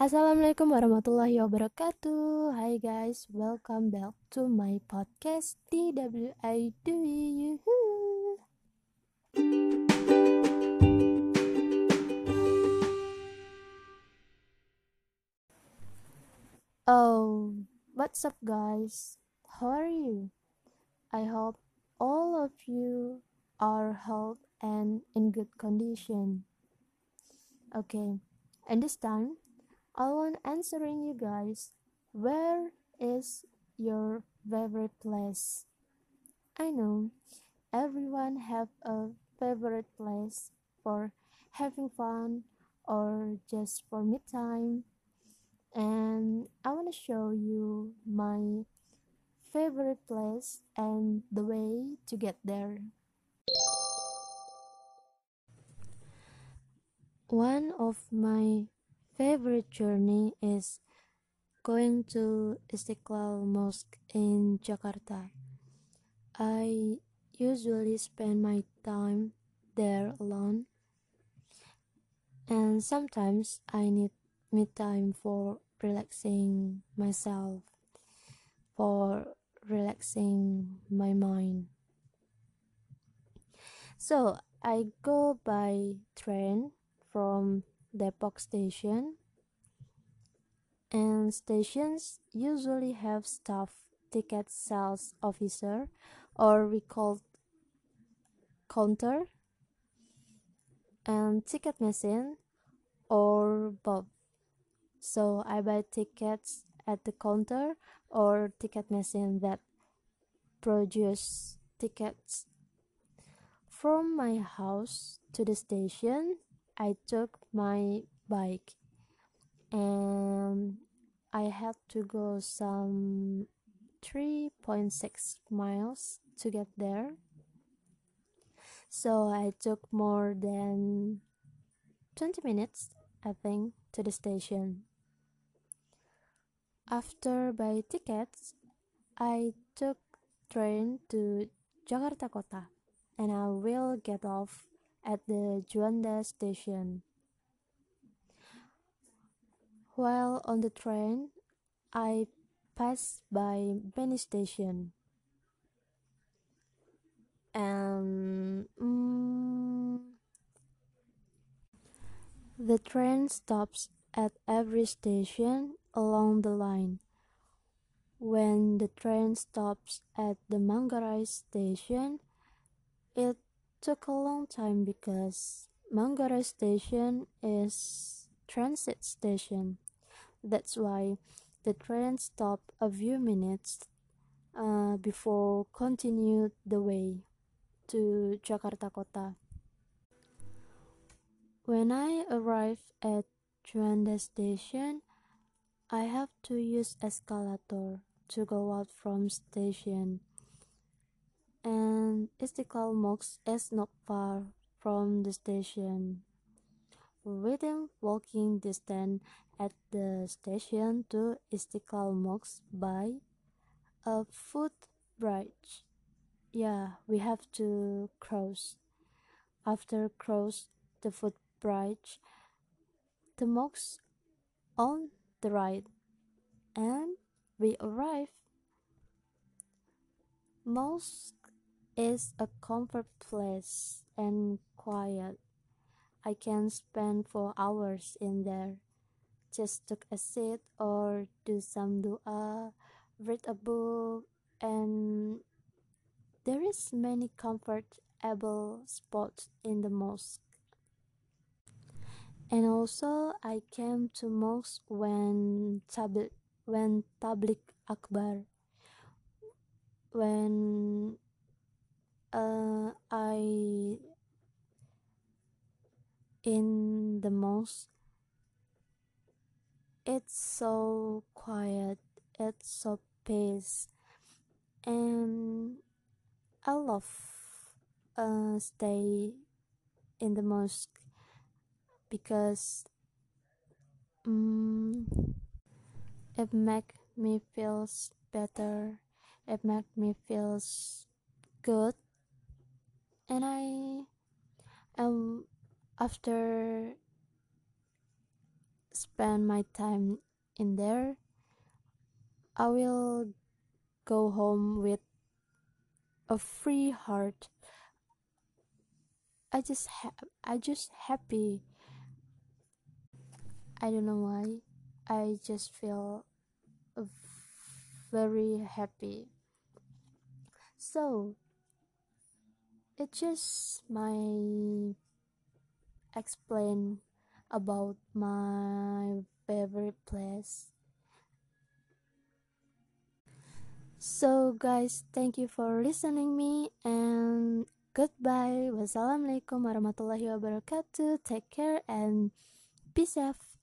Assalamualaikum warahmatullahi wabarakatuh. Hi guys, welcome back to my podcast TWI Dui. Oh, what's up guys? How are you? I hope all of you are healthy and in good condition. Okay, and this time I want answering you guys. Where is your favorite place? I know everyone have a favorite place for having fun or just for me time. And I want to show you my favorite place and the way to get there. One of my favorite journey is going to Istiqlal Mosque in Jakarta. I usually spend my time there alone, and sometimes I need me time for relaxing myself, for relaxing my mind. So I go by train from Depok station, and stations usually have staff ticket sales officer or we call counter and ticket machine or both. So I buy tickets at the counter or ticket machine that produce tickets. From my house to the station, I took my bike and I had to go some 3.6 miles to get there. So I took more than 20 minutes, I think, to the station. After buy tickets, I took train to Jakarta Kota and I will get off at the Juanda station. While on the train, I passed by many stations. And mm, the train stops at every station along the line. When the train stops at the Manggarai station, it took a long time because Manggarai station is transit station. That's why the train stopped a few minutes uh, before continued the way to Jakarta Kota. When I arrive at Juanda station, I have to use escalator to go out from station and Istiqlal Mosque is not far from the station. Within walking distance at the station to Istiqlal Mosque by a footbridge. Yeah, we have to cross. After cross the footbridge, the mosque on the right, and we arrive. Mosque is a comfort place and quiet. I can spend four hours in there. Just take a seat or do some dua, uh, read a book, and there is many comfortable spots in the mosque. And also, I came to mosque when tablik when tablik akbar when uh, I in the mosque it's so quiet it's so peace and I love uh, stay in the mosque because um, it make me feels better it make me feels good and I after spend my time in there, I will go home with a free heart. I just ha- I just happy. I don't know why. I just feel very happy. So it's just my explain about my favorite place. So guys, thank you for listening me and goodbye. Wassalamualaikum warahmatullahi wabarakatuh. Take care and be safe.